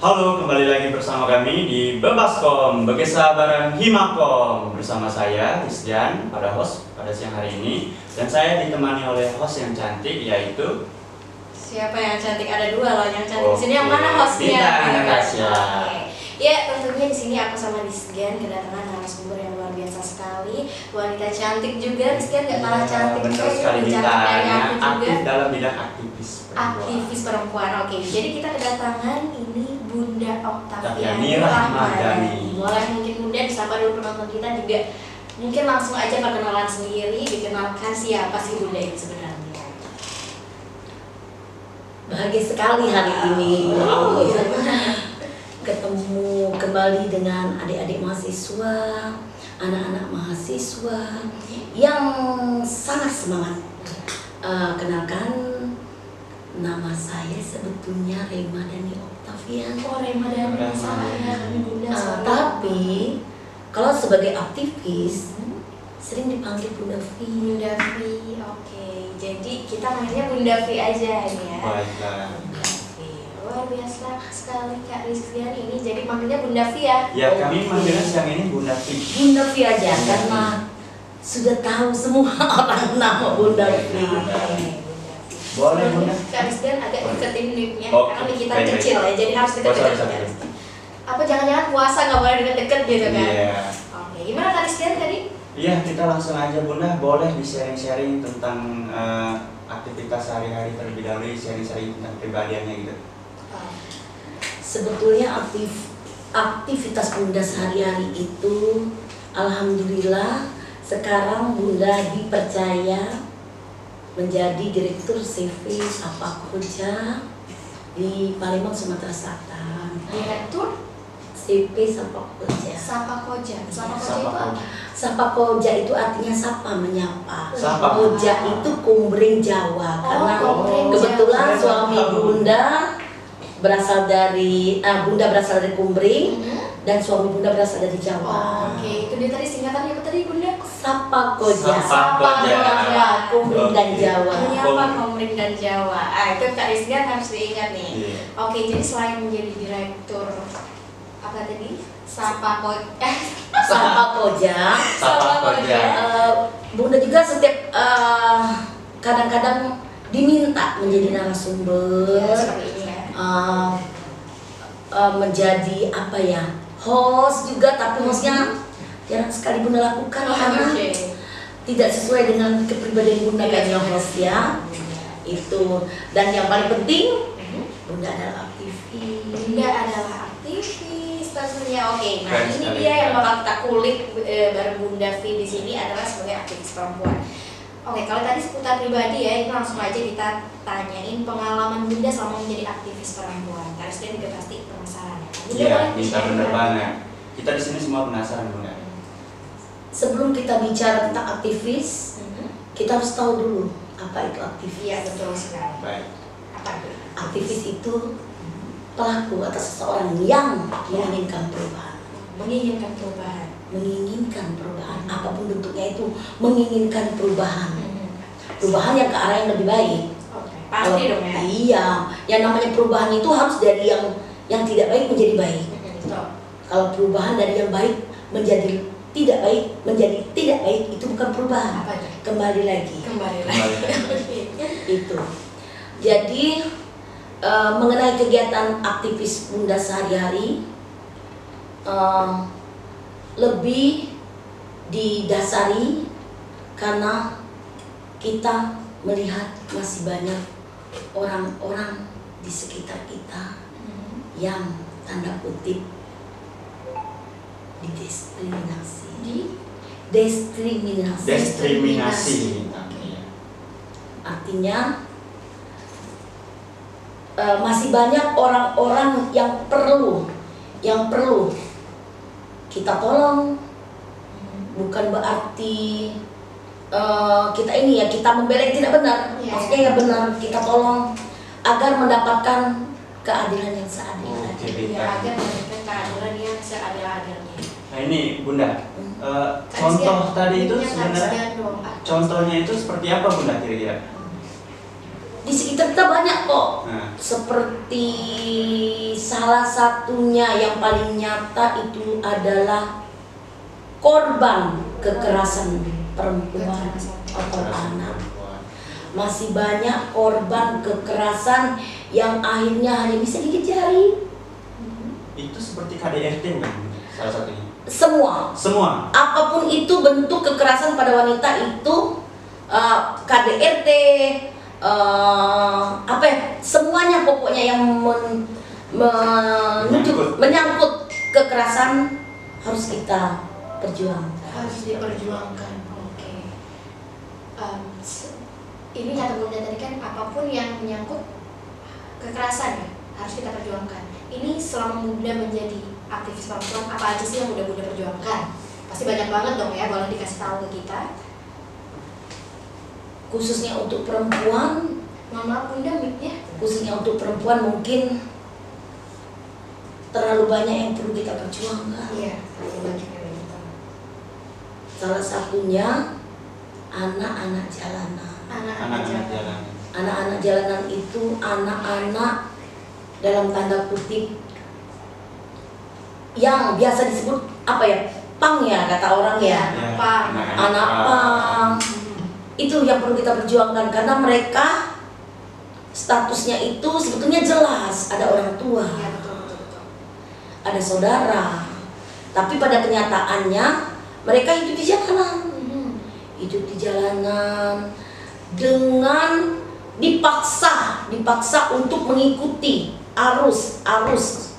Halo, kembali lagi bersama kami di Bebaskom, Begesa bareng Himakom Bersama saya, Rizjan, pada host pada siang hari ini Dan saya ditemani oleh host yang cantik, yaitu Siapa yang cantik? Ada dua loh yang cantik. Di sini yang mana hostnya? Bintang? Natasha. Oke. Ya tentunya di sini aku sama Rizgan kedatangan narasumber yang luar biasa sekali, wanita cantik juga. Rizgan nggak kalah Ya, cantik Benar juga, sekali juga. aktif dalam bidang aktivis. Aktivis perempuan. Oke, jadi kita kedatangan ini Bunda Octaviani Rahmadani. Boleh mungkin Bunda disapa dulu penonton kita juga. Mungkin langsung aja perkenalan sendiri, dikenalkan siapa sih Bunda itu sebenarnya. Bahagia sekali hari ini Wow. ketemu kembali dengan adik-adik mahasiswa, anak-anak mahasiswa yang sangat semangat. Eh, kenalkan nama saya sebetulnya Rema Dani Octavian. Oh, Rema dan Rema. saya, Bunda Eh, selalu. tapi kalau sebagai aktivis sering dipanggil Bunda V. Bunda V, oke. Jadi kita manggilnya Bunda V aja ya. Baiklah Bunda V. Luar biasa sekali Kak Rizkian ini. Jadi manggilnya Bunda V ya. Ya, kami manggilnya siang ini Bunda Fi Bunda V aja Bunda V. karena sudah tahu semua orang nama Bunda V. Boleh, Bunda. Kak Rizkian agak deketin mic-nya Oke, karena kita baik, baik. kecil ya. Jadi harus Oh, deket-deket. Kak Rizkian. Apa jangan-jangan puasa nggak boleh deket-deket gitu kan? Iya Oke, gimana Kak Rizkian tadi? Iya, kita langsung aja Bunda, boleh di-sharing-sharing tentang eh, aktivitas sehari-hari terlebih dahulu, sharing-sharing tentang pribadiannya gitu. Oh, Sebetulnya aktif aktivitas Bunda sehari-hari itu alhamdulillah sekarang Bunda dipercaya menjadi direktur CV Sapa Koja di Palembang Sumatera Selatan. Direktur CV Sapa Koja. Sapa Koja. Sapa Koja Sapa itu apa? Sapa Koja itu artinya sapa menyapa. Sapa. Koja itu kumbring Jawa Oh, karena kumbring kebetulan Jawa. suami Bunda berasal dari ah, Bunda berasal dari kumbring Mhm. dan suami Bunda berasal dari Oh, Jawa. Oke, itu dia tadi singkatannya apa tadi Bunda? Sapa Koja. Sapa Koja. menyapa kumbring dan. Jawa. Menyapa Komering dan Jawa. Ah, itu Kak Rizkian harus diingat nih. Iya. Oke, jadi selain menjadi direktur apa tadi? Sapa Koja. Eh, Sapa Koja. Sapa Koja. Eh, Bunda juga setiap eh, kadang-kadang diminta menjadi narasumber. ya, seperti ini ya. uh, uh, menjadi apa ya host juga tapi hostnya jarang sekali bunda lakukan karena Oke. tidak sesuai dengan kepribadian bunda kan yang ya itu dan yang paling penting Mhm. bunda adalah aktivis Bunda adalah aktivis tentunya. Oke, nah Keren ini sekali. dia yang bakal kita kulik eh, bareng Bunda V di sini adalah sebagai aktivis perempuan. Oke, kalau tadi seputar pribadi ya, ini langsung aja kita tanyain pengalaman Bunda selama menjadi aktivis perempuan. Karena dia juga pasti penasaran ya. Bunda Iya, boleh bisa bener banget. Kita di sini semua penasaran Bunda. Sebelum kita bicara tentang aktivis Mhm. kita harus tahu dulu apa itu aktivis Iya betul sekali. Baik. Apa itu? aktivis itu pelaku atau seseorang yang menginginkan perubahan Menginginkan perubahan. menginginkan perubahan apa pun bentuknya itu menginginkan perubahan Mhm. perubahan yang ke arah yang lebih baik Oke, pasti dong ya. iya yang namanya perubahan itu harus dari yang yang tidak baik menjadi baik Mhm, Betul. kalau perubahan dari yang baik menjadi tidak baik menjadi tidak baik itu bukan perubahan Apa itu? kembali lagi Kembali lagi. lagi. itu jadi eh, mengenai kegiatan aktivis bunda sehari-hari eh, lebih didasari karena kita melihat masih banyak orang-orang di sekitar kita Mhm. yang tanda kutip didiskriminasi Di? Diskriminasi. Diskriminasi. Artinya eh, masih banyak orang-orang yang perlu yang perlu kita tolong. Bukan berarti eh, kita ini ya kita membela yang tidak benar. Iya. maksudnya yang benar kita tolong agar mendapatkan keadilan yang Ya, Bita. agar memberikan keadilan yang seadil-adilnya. Nah ini Bunda, eh, Kak contoh tadi itu sebenarnya contohnya itu seperti apa Bunda kira-kira? di sekitar kita banyak kok. Nah, seperti salah satunya yang paling nyata itu adalah korban kekerasan perempuan atau anak. masih banyak korban kekerasan yang akhirnya hanya bisa gigit jari. Itu seperti KDRT bukan? Salah satunya. Semua Semua. apa pun itu bentuk kekerasan pada wanita itu uh, KDRT uh, apa ya semuanya pokoknya yang men, menuju- Menyangkut. menyangkut kekerasan harus kita perjuangkan harus diperjuangkan oke Em, se- ini kata bunda tadi kan apa pun yang menyangkut kekerasan ya harus kita perjuangkan ini selama bunda menjadi aktivis perempuan apa aja sih yang udah bunda perjuangkan? Pasti banyak banget dong ya boleh dikasih tahu ke kita. Khususnya untuk perempuan mohon maaf bunda mic-nya khususnya untuk perempuan mungkin terlalu banyak yang perlu kita perjuangkan. Iya terlalu banyak yang banyak banget. salah satunya anak-anak jalanan. Anak-anak Anak-anak jalan jalan. Anak-anak jalanan itu anak-anak dalam tanda kutip yang biasa disebut apa ya pang ya kata orang ya. Anak pang. anak pang. Itu yang perlu kita perjuangkan karena mereka statusnya itu sebetulnya jelas. Ada orang tua iya betul betul betul. ada saudara. Tapi pada kenyataannya mereka hidup di jalanan. Hmm. hidup di jalanan dengan dipaksa dipaksa untuk mengikuti arus arus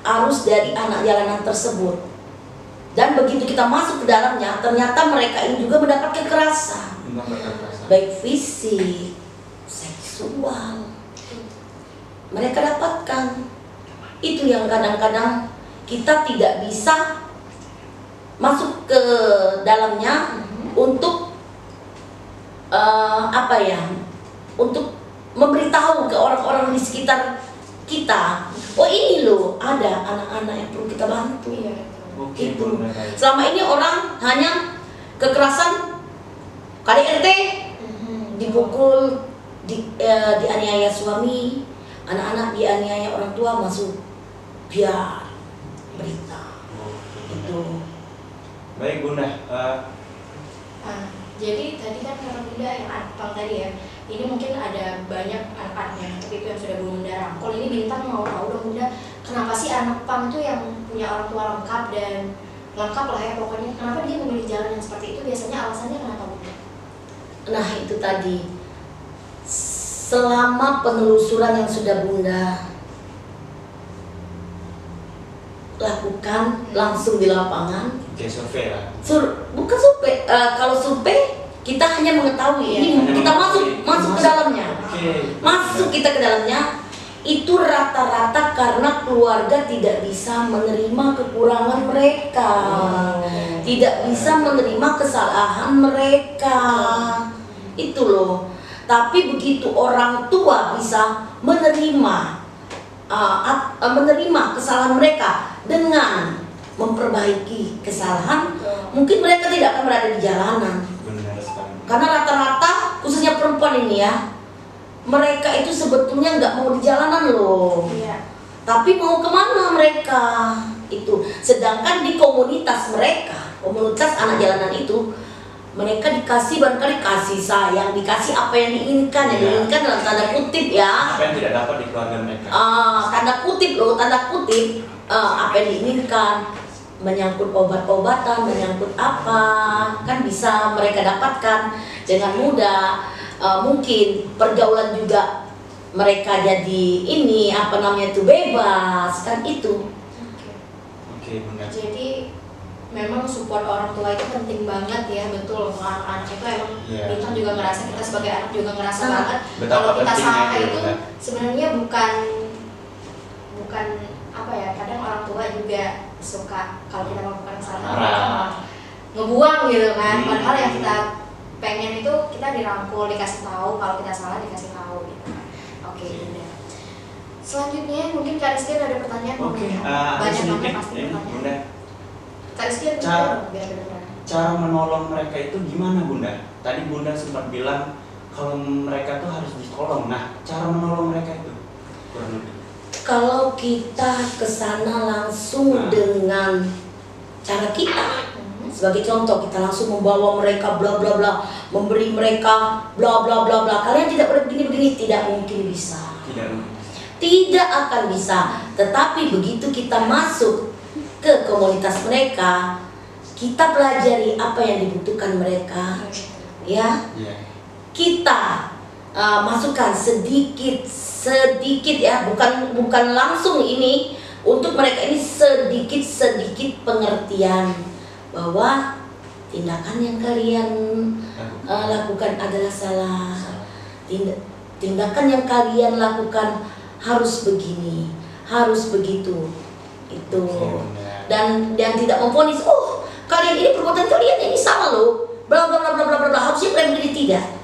arus dari anak jalanan tersebut. Dan begitu kita masuk ke dalamnya ternyata mereka ini juga mendapat kekerasan. Baik fisik seksual. Mereka dapatkan. Itu yang kadang-kadang kita tidak bisa masuk ke dalamnya untuk eh, apa ya untuk memberitahu ke orang-orang di sekitar kita oh ini loh ada anak-anak yang perlu kita bantu betul Oke, Itu. Selama ini orang hanya kekerasan KDRT Mhm. dipukul di, eh, dianiaya suami anak-anak dianiaya orang tua masuk biar berita Bunda. itu Baik Bunda, Eh, Ah, jadi tadi kan kata bunda yang Anpang tadi ya, ini mungkin ada banyak anak-anaknya, tapi itu yang sudah bunda rangkul. Ini bintang mau tahu dong bunda, kenapa sih anak pang itu yang punya orang tua lengkap dan lengkap lah ya pokoknya. Kenapa dia memilih jalan yang seperti itu? Biasanya alasannya kenapa bunda? Nah itu tadi Selama penelusuran yang sudah bunda Lakukan langsung di lapangan oke survei lah. Sur, Bukan survei, eh, kalau survei kita hanya mengetahui. Iya, Ini hanya kita masuk masuk ke dalamnya. Masuk kita ke dalamnya. Itu rata-rata karena keluarga tidak bisa menerima kekurangan mereka. Oh. tidak bisa menerima kesalahan mereka. Itu loh. Tapi begitu orang tua bisa menerima uh, uh, menerima kesalahan mereka dengan memperbaiki kesalahan mungkin mereka tidak akan berada di jalanan. Karena rata-rata khususnya perempuan ini ya mereka itu sebetulnya nggak mau di jalanan loh Iya. tapi mau ke mana mereka itu sedangkan di komunitas mereka komunitas anak jalanan itu mereka dikasih barangkali kasih sayang dikasih apa yang diinginkan yang Iya. diinginkan dalam tanda kutip ya Apa yang tidak dapat di keluarga mereka? Ah, tanda kutip loh tanda kutip ah, apa yang diinginkan menyangkut obat-obatan menyangkut apa kan bisa mereka dapatkan dengan mudah Ah, mungkin pergaulan juga mereka jadi ini apa namanya itu bebas kan itu Oke. Oke Bunda. Jadi memang support orang tua itu penting banget ya betul untuk anak-anak itu emang. Bintang juga ngerasa kita sebagai anak juga ngerasa Sangat. banget Betapa kalau kita salah itu, itu sebenarnya bukan bukan apa ya kadang orang tua juga suka kalau kita melakukan kesalahan mereka malah ngebuang gitu kan Hmm. padahal yang kita pengen itu kita dirangkul dikasih tahu kalau kita salah dikasih tahu gitu kan oke bunda selanjutnya mungkin kak Rizky ada pertanyaan eh, ada banyak sedikit banget pasti pertanyaan Bunda. kak Rizky ada Cara- biar Cara menolong mereka itu gimana Bunda? Tadi Bunda sempat bilang kalau mereka tuh harus ditolong. Nah, cara menolong mereka itu kurang lebih. Kalau kita ke sana langsung Nah. dengan cara kita, sebagai contoh kita langsung membawa mereka bla bla bla, memberi mereka bla bla bla bla. Kalian tidak boleh begini begini, tidak mungkin bisa. Tidak akan bisa. Tetapi begitu kita masuk ke komunitas mereka, kita pelajari apa yang dibutuhkan mereka, ya. Iya. kita uh, masukkan sedikit sedikit ya. Bukan bukan langsung ini. Untuk mereka ini sedikit sedikit pengertian bahwa tindakan yang kalian uh, lakukan adalah salah. Tinda- tindakan yang kalian lakukan harus begini harus begitu. Itu. Dan dan tidak memfonis oh kalian ini perbuatan kalian ini salah loh. Bla bla bla bla bla bla bla. Harusnya kalian begini tidak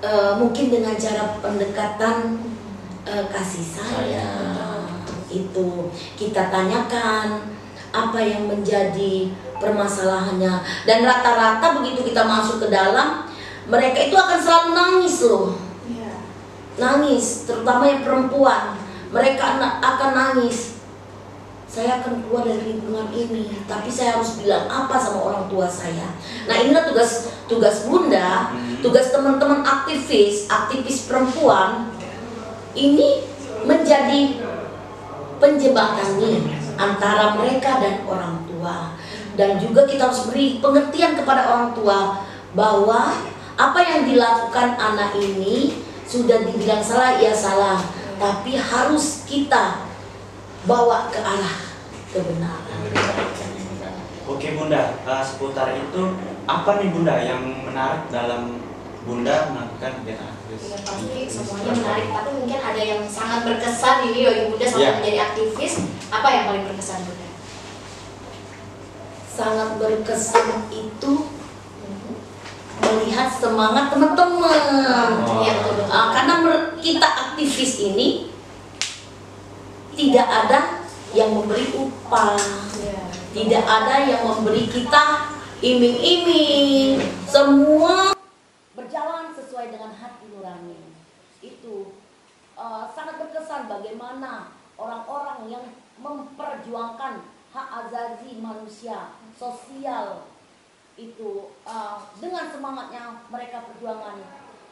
Eh, mungkin dengan cara pendekatan eh, kasih sayang itu kita tanyakan apa yang menjadi permasalahannya. Dan rata-rata begitu kita masuk ke dalam mereka itu akan selalu nangis loh. Iya. nangis terutama yang perempuan. Mereka akan nangis saya akan keluar dari lingkungan ini tapi saya harus bilang apa sama orang tua saya. Nah inilah tugas tugas bunda Hmm. tugas teman-teman aktivis aktivis perempuan. Ini menjadi penjembatan nih antara mereka dan orang tua. Dan juga kita harus beri pengertian kepada orang tua bahwa apa yang dilakukan anak ini sudah dibilang salah ya salah. Tapi harus kita bawa ke arah kebenaran Oke Bunda, eh, seputar itu apa nih Bunda yang menarik dalam Bunda melakukan kegiatan aktivis? Ya, pasti semuanya menarik, tapi mungkin ada yang sangat berkesan ini bagi Bunda sampai Iya. menjadi aktivis. Apa yang paling berkesan Bunda? sangat berkesan itu melihat semangat teman-teman Oh. Iya betul betul. Ah, karena kita aktivis ini tidak ada yang memberi upah. Iya. tidak ada yang memberi kita iming-iming. Semua berjalan sesuai dengan hati nurani. Itu eh, sangat berkesan bagaimana orang-orang yang memperjuangkan hak azazi manusia sosial. Itu eh, dengan semangatnya mereka perjuangan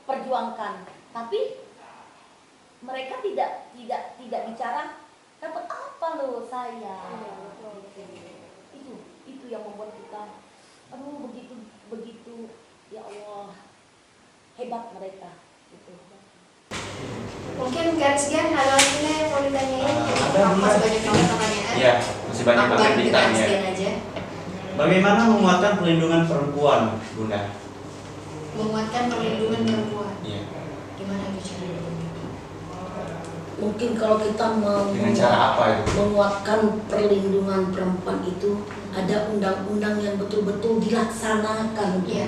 perjuangkan. Tapi mereka tidak tidak tidak bicara dapat apa lo saya itu itu yang membuat kita aduh begitu begitu ya Allah hebat mereka gitu. Mungkin ada lagi nggak yang mau ditanyain? Ada, Masih banyak pertanyaan. Iya, masih banyak banget ditanya. Aja. Bagaimana menguatkan pelindungan perempuan, Bunda? Menguatkan perlindungan perempuan. Iya. Gimana itu caranya? Mungkin kalau kita mau Dengan cara apa itu? menguatkan perlindungan perempuan itu ada undang-undang yang betul-betul dilaksanakan. Iya.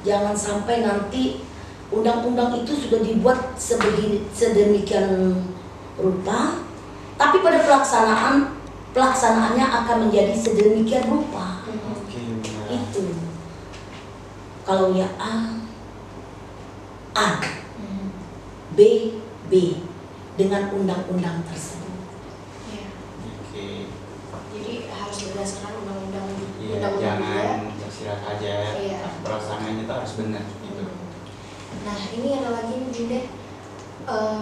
jangan sampai nanti undang-undang itu sudah dibuat sebegini, sedemikian rupa tapi pada pelaksanaan pelaksanaannya akan menjadi sedemikian rupa Oke, Bunda. itu kalau ya A A Hmm. B B dengan undang-undang tersebut Iya. Oke. Jadi harus berdasarkan undang-undang Iya, undang-undang juga. jangan tersirat aja. Iya. Pelaksanaannya itu harus benar gitu. Nah ini ada lagi Bunda. Em,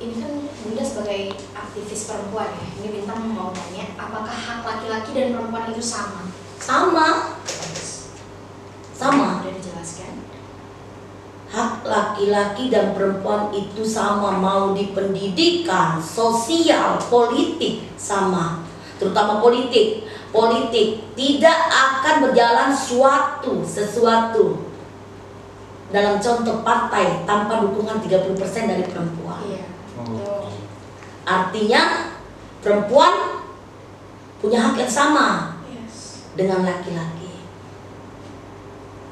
ini kan Bunda sebagai aktivis perempuan ya. Ini bintang mau tanya, apakah hak laki-laki dan perempuan itu sama? sama sama Udah dijelaskan. Hak laki-laki dan perempuan itu sama mau di pendidikan, sosial, politik sama. Terutama politik. Politik tidak akan berjalan suatu sesuatu dalam contoh partai tanpa dukungan 30% dari perempuan. Iya. Oke. Artinya perempuan punya hak yang sama Yes. dengan laki-laki.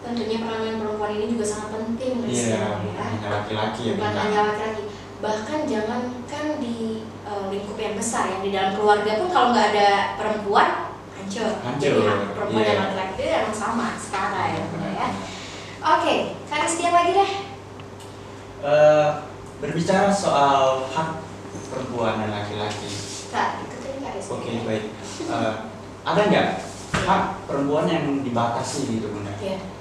Tentunya peranan perempuan ini juga sangat penting Rizky, Iya, ya. bukan hanya laki-laki ya, Bukan hanya laki-laki. Bahkan jangankan di eh, lingkup yang besar ya di dalam keluarga pun kalau nggak ada perempuan hancur. Hancur, Jadi hak perempuan iya. dan laki-laki itu emang sama setara ya, Bunda, ya. Oke, Kak Rizky lagi deh. Eh, berbicara soal hak perempuan dan laki-laki. Oke, baik. Eh, ada nggak hak perempuan yang dibatasi gitu bunda? Iya.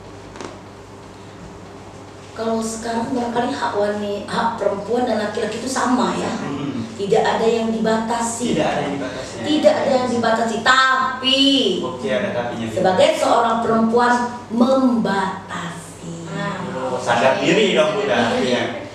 Kalau sekarang barangkali hak wanita, hak perempuan dan laki-laki itu sama ya. Hmm, Tidak ada yang dibatasi. Tidak ada yang dibatasi. Tidak ada yang dibatasi. Tapi Oke, ada tapinya. sebagai seorang perempuan membatasi. Oh, sadar diri dong bunda. Iya.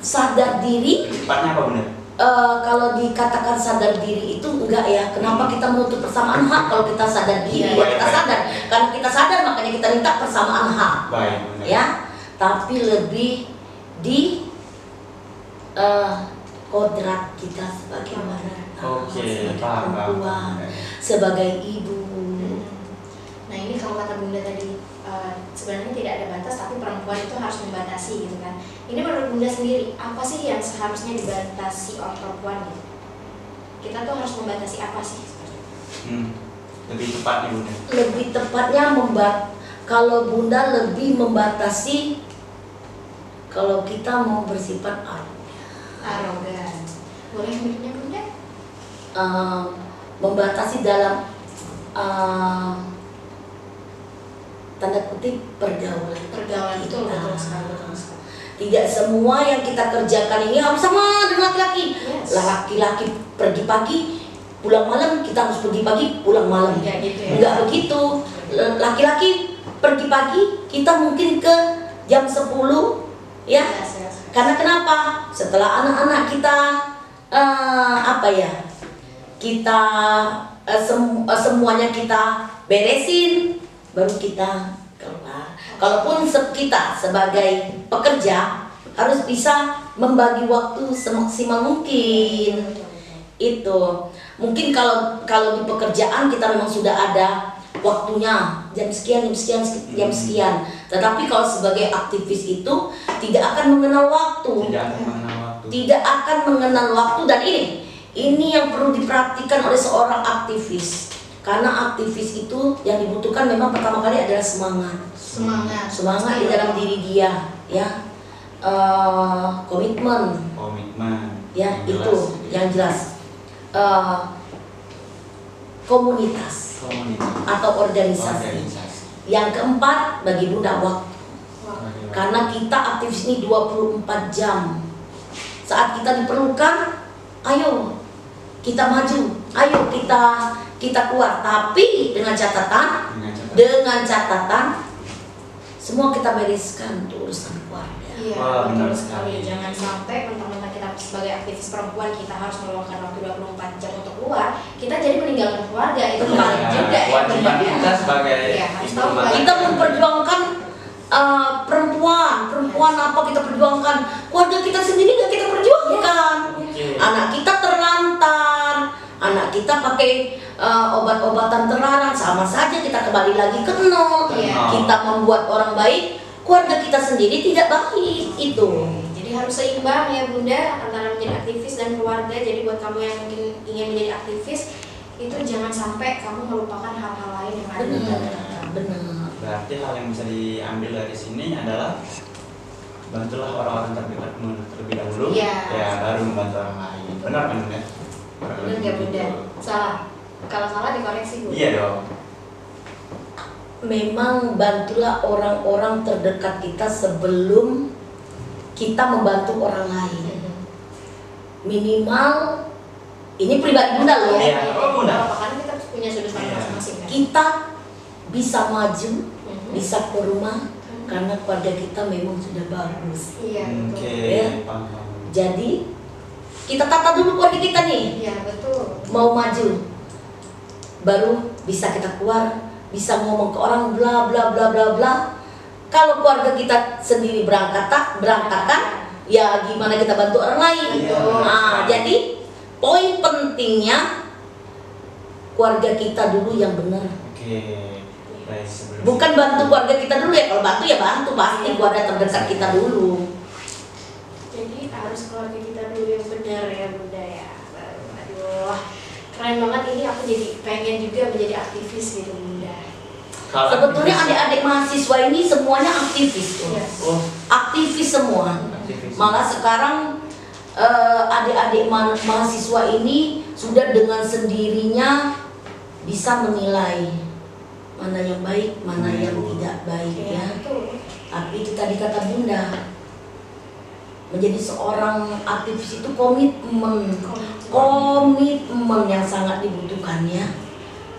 Sadar diri Cepatnya apa bunda? eh, kalau dikatakan sadar diri itu enggak ya. Kenapa kita menuntut persamaan hak kalau kita sadar diri? Iya, Ya, kita sadar. Karena kita sadar makanya kita minta persamaan hak. Baik. Ya. Tapi lebih di eh, kodrat kita sebagai wanita, Oke, sebagai paham, paham. perempuan, sebagai ibu. Nah ini kalau kata Bunda tadi eh, sebenarnya tidak ada batas tapi perempuan itu harus membatasi gitu kan. Ini menurut Bunda sendiri apa sih yang seharusnya dibatasi oleh perempuan gitu? Kita tuh harus membatasi apa sih? Hmm, lebih tepat nih bunda. lebih tepatnya membat kalau bunda lebih membatasi kalau kita mau bersifat arogan Arogan. Boleh minumnya Bunda? Eh, membatasi dalam eh, tanda kutip pergaulan Pergaulan itu betul sekali betul sekali. tidak semua yang kita kerjakan ini harus sama dengan laki-laki Yes. laki-laki pergi pagi pulang malam kita harus pergi pagi pulang malam Enggak gitu ya. Enggak begitu. Laki-laki pergi pagi, kita mungkin ke jam 10 ya. Karena kenapa? Setelah anak-anak kita eh, apa ya? Kita eh, sem- eh, semuanya kita beresin baru kita keluar. Kalaupun kita sebagai pekerja harus bisa membagi waktu semaksimal mungkin itu mungkin kalau kalau di pekerjaan kita memang sudah ada waktunya jam sekian jam sekian jam sekian tetapi kalau sebagai aktivis itu tidak akan mengenal waktu Tidak akan mengenal waktu. tidak akan mengenal waktu dan ini ini yang perlu diperhatikan oleh seorang aktivis karena aktivis itu yang dibutuhkan memang pertama kali adalah semangat Semangat. semangat di dalam diri dia ya Eh, komitmen Komitmen. ya Yang itu jelas. yang jelas Eh, komunitas Komunitas. atau organisasi Organisasi. Yang keempat bagi bunda waktu karena kita aktivis ini 24 jam. Saat kita diperlukan ayo kita maju. Ayo kita kita keluar. Tapi dengan catatan Dengan catatan. dengan catatan semua kita bereskan untuk urusan Iya, Wah, benar betul sekali. sekali. Jangan sampai mentang-mentang kita sebagai aktivis perempuan kita harus meluangkan waktu 24 jam untuk keluar, kita jadi meninggalkan keluarga itu kembali Ya, juga ya. kewajiban ya. kita sebagai Iya, baik. kita memperjuangkan uh, perempuan perempuan apa kita perjuangkan keluarga kita sendiri nggak kita perjuangkan Oke. anak kita terlantar anak kita pakai uh, obat-obatan terlarang sama saja kita kembali lagi ke nol Iya. kita membuat orang baik keluarga kita sendiri tidak baik itu Jadi harus seimbang ya Bunda antara menjadi aktivis dan keluarga. Jadi buat kamu yang mungkin ingin menjadi aktivis itu jangan sampai kamu melupakan hal-hal lain yang ada di benar Berarti hal yang bisa diambil dari sini adalah bantulah orang-orang terdekatmu terlebih dahulu, Iya. ya baru membantu orang lain. Benar kan bunda? Benar nggak Bunda? Salah. Kalau salah dikoreksi Bu. Iya dong. Memang bantulah orang-orang terdekat kita sebelum kita membantu orang lain Mhm. minimal ini pribadi bunda loh Iya. Oh, Bunda. Apa, Karena kita punya sudut pandang Iya. masing-masing kan. kita bisa maju Mhm. bisa ke rumah karena keluarga kita memang sudah bagus Iya betul. Oke, Ya. jadi kita tata dulu keluarga kita nih Iya betul. mau maju baru bisa kita keluar bisa ngomong ke orang bla bla bla bla bla kalau keluarga kita sendiri berangkat tak berangkatkan ya gimana kita bantu orang lain Iya. nah jadi poin pentingnya keluarga kita dulu yang benar Oke. Baik, sebelum bukan bantu keluarga kita dulu ya kalau bantu ya bantu pasti keluarga terdekat kita dulu Jadi harus keluarga kita dulu yang benar ya bunda ya. Aduh, keren banget ini aku jadi pengen juga menjadi aktivis gitu bunda. Sebetulnya adik-adik mahasiswa ini semuanya aktivis tuh. Yes. Oh, Aktivis semua. aktivis. Malah sekarang eh, adik-adik ma- mahasiswa ini sudah dengan sendirinya bisa menilai mana yang baik, mana yang tidak baik Iya, ya. Tapi itu tadi kata Bunda, menjadi seorang aktivis itu komitmen, komitmen yang sangat dibutuhkan ya.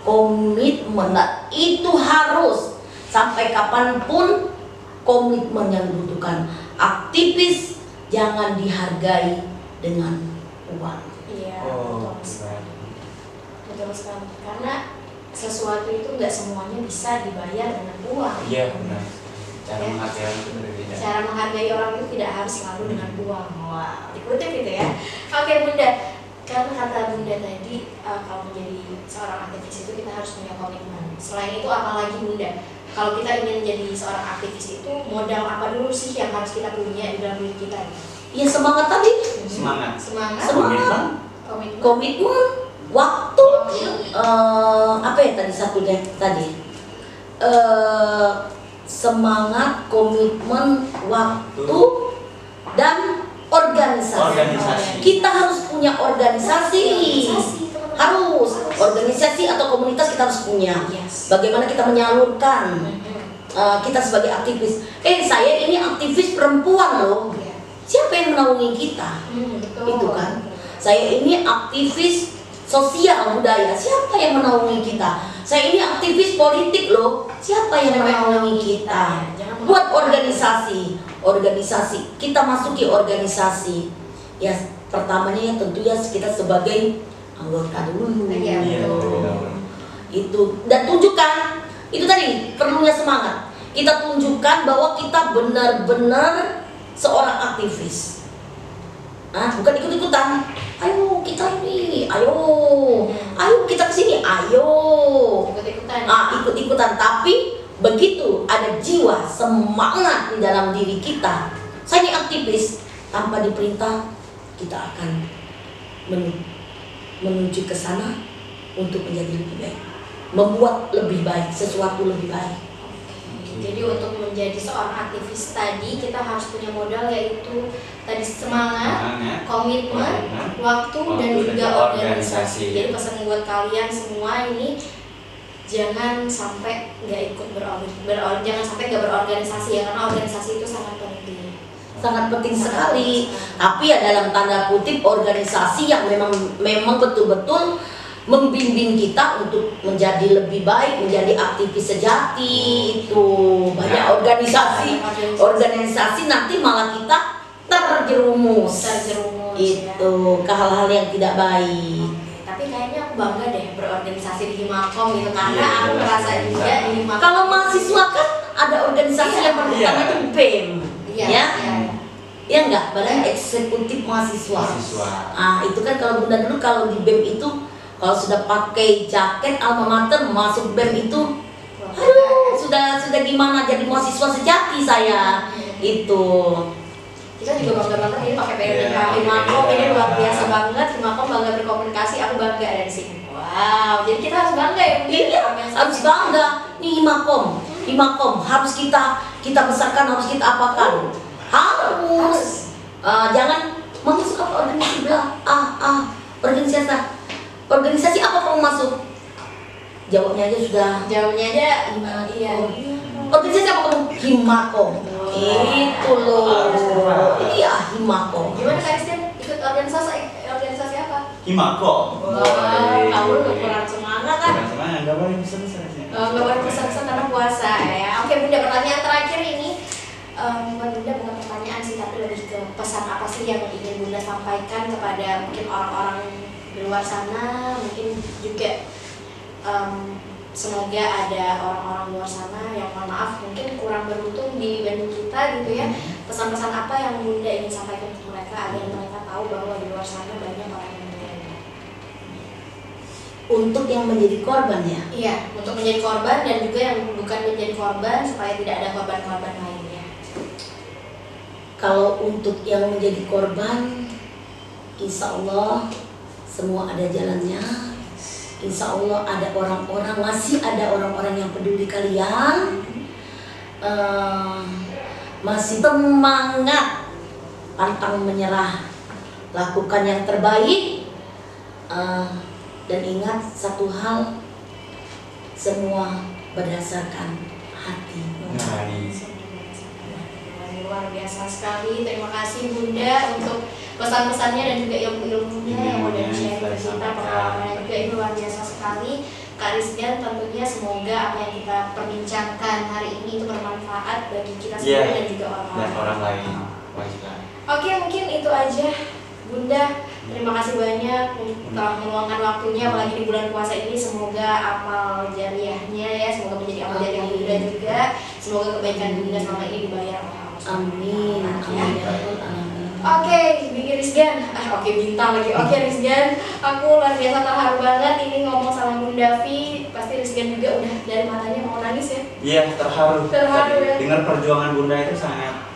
Komitmen, nah, itu harus sampai kapan pun komitmen yang dibutuhkan. Aktivis jangan dihargai dengan uang. Iya, Oh, betul sekali. keren. Betul sekali. Karena sesuatu itu nggak semuanya bisa dibayar dengan uang. Iya benar. Cara Ya. menghargai orang itu berbeda. Cara menghargai orang itu tidak harus selalu dengan uang. Wah, dikutip gitu ya. Oke Bunda, karena kata Bunda tadi eh, kalau menjadi seorang aktivis itu kita harus punya komitmen. Selain itu apalagi Bunda? Kalau kita ingin menjadi seorang aktivis itu modal apa dulu sih yang harus kita punya di dalam diri kita? Ya semangat tadi, Semangat. Semangat, Semangat. komitmen. komitmen, waktu, eh, apa ya tadi satunya tadi? Eh, semangat, komitmen, waktu, dan organisasi. Organisasi. Kita harus punya organisasi. Organisasi. Harus organisasi atau komunitas kita harus punya. Yes. Bagaimana kita menyalurkan eh, kita sebagai aktivis. Eh saya ini aktivis perempuan loh. Iya. Siapa yang menaungi kita? Hmm, betul. Itu kan. Saya ini aktivis sosial budaya. Siapa yang menaungi kita? Saya ini aktivis politik loh. Siapa yang menaungi menaungi kita? kita? Jangan Buat menaungi. organisasi, organisasi. Kita masuki organisasi. Ya pertamanya ya tentu ya kita sebagai anggota dulu. Betul. Itu dan tunjukkan itu tadi perlunya semangat. Kita tunjukkan bahwa kita benar-benar seorang aktivis. Ah, bukan ikut-ikutan. Ayo kita ini, ayo, ayo kita ke sini, ayo. Ikut-ikutan. Ah, ikut-ikutan. Tapi begitu ada jiwa semangat di dalam diri kita, saya ini aktivis tanpa diperintah kita akan men- menuju ke sana untuk menjadi lebih baik, membuat lebih baik, sesuatu lebih baik. Jadi untuk menjadi seorang aktivis tadi kita harus punya modal yaitu tadi semangat, Semangat. komitmen, waktu, waktu, dan juga organisasi. organisasi. Jadi pesan buat kalian semua ini jangan sampai nggak ikut berorganisasi, jangan sampai nggak berorganisasi ya karena organisasi itu sangat penting. Sangat penting Sangat sekali. penting sekali. Tapi ya dalam tanda kutip organisasi yang memang memang betul-betul membimbing kita untuk menjadi lebih baik, menjadi aktivis sejati itu banyak Ya. organisasi, Organisasi. organisasi nanti malah kita terjerumus Terjerumus, ya. itu ke hal-hal yang tidak baik. Tapi kayaknya aku bangga deh berorganisasi di Himakom gitu karena Iya, aku merasa jelas. juga di Himakom. Kalau mahasiswa kan ada organisasi Iya. yang pertama Iya. itu BEM, Iya, ya, iya, iya. ya enggak, Badan Eksekutif Mahasiswa. Mahasiswa. Ah itu kan kalau bunda dulu kalau di BEM itu kalau sudah pakai jaket alma mater masuk BEM itu, aduh sudah sudah gimana jadi mahasiswa sejati saya itu. kita juga bangga banget ini pakai PNK Iya, Himakom ini luar biasa banget Himakom bangga berkomunikasi aku bangga ada di sini wow jadi kita harus bangga ya Bunda, Iya harus bangga. Nih Himakom, Himakom harus kita kita besarkan harus kita apakan harus. Harus. Ah, jangan mau masuk apa organisasi belah ah ah organisasi organisasi apa kamu masuk? Jawabnya aja sudah jawabnya aja Himakom. iya Organisasi apa kamu? Himakom. Wow. Itu loh. Iya, Himakom. gimana Kak ikut organisasi organisasi apa Himakom. wah kamu udah kurang semangat kan Kurang semangat, nggak boleh besar-besar. Eh, nggak boleh pesan-pesan karena puasa ya. Oke bunda pertanyaan terakhir ini bukan bunda bukan pertanyaan sih tapi lebih ke pesan apa sih yang ingin bunda sampaikan kepada mungkin orang-orang di luar sana mungkin juga em, semoga ada orang-orang luar sana yang mohon maaf mungkin kurang beruntung dibanding kita gitu ya pesan-pesan apa yang bunda ingin sampaikan ke mereka agar mereka tahu bahwa di luar sana banyak orang yang berbeda Untuk yang menjadi korban ya. Iya, untuk menjadi korban dan juga yang bukan menjadi korban supaya tidak ada korban-korban lainnya. Kalau untuk yang menjadi korban, insya Allah semua ada jalannya. insya Allah ada orang-orang masih ada orang-orang yang peduli kalian. Eh, masih semangat pantang menyerah. Lakukan yang terbaik. Eh, dan ingat satu hal. Semua berdasarkan hati. Nah, luar biasa sekali. Terima kasih bunda untuk pesan-pesannya dan juga ilmu-ilmunya yang udah Ilmunya di-share ke sudah kita pengalamannya juga ini luar biasa sekali. Kak Rizdan tentunya semoga apa yang kita perbincangkan hari ini itu bermanfaat bagi kita Iya. sendiri dan juga orang Dan lain. orang lain. Oke mungkin itu aja. Bunda terima kasih banyak telah meluangkan waktunya apalagi di bulan puasa ini. Semoga amal jariahnya ya semoga menjadi amal jariah Bunda juga. Semoga kebaikan Bunda selama ini dibayar oleh Allah. Amin. Amin. Ya. Oke, Bigi Rizgan. Ah, oke bintang lagi. Oke Rizgan, aku luar biasa terharu banget ini ngomong sama Bunda Vi. Pasti Rizgan juga udah dari matanya mau nangis ya. Iya, terharu. Terharu, ya. Dengar perjuangan Bunda itu sangat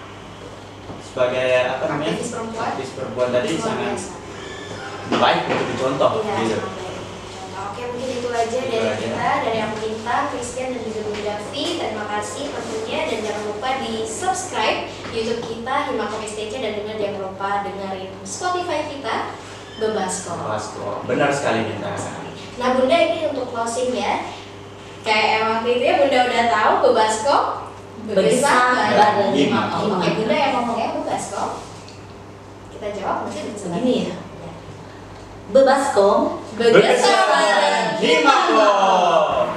sebagai apa namanya? Aktivis perempuan. Aktivis perempuan tadi sangat biasa. baik untuk dicontoh Iya, gitu. Oke, mungkin itu aja dari aja. kita, dari aku Bintang, Christian dan juga Bunda Vi. Terima kasih tentunya dan jangan lupa di subscribe YouTube kita Himakom STC dan juga jangan lupa dengerin Spotify kita Bebaskom. Kelas Benar sekali kita. Nah Bunda ini untuk closing ya Kayak emang itu ya Bunda udah tahu bareng Himakom. Himakom. Oke Bunda yang ngomongnya Bebaskom Kita jawab mungkin Begini ya. bebaskom 그 사람은 희망으로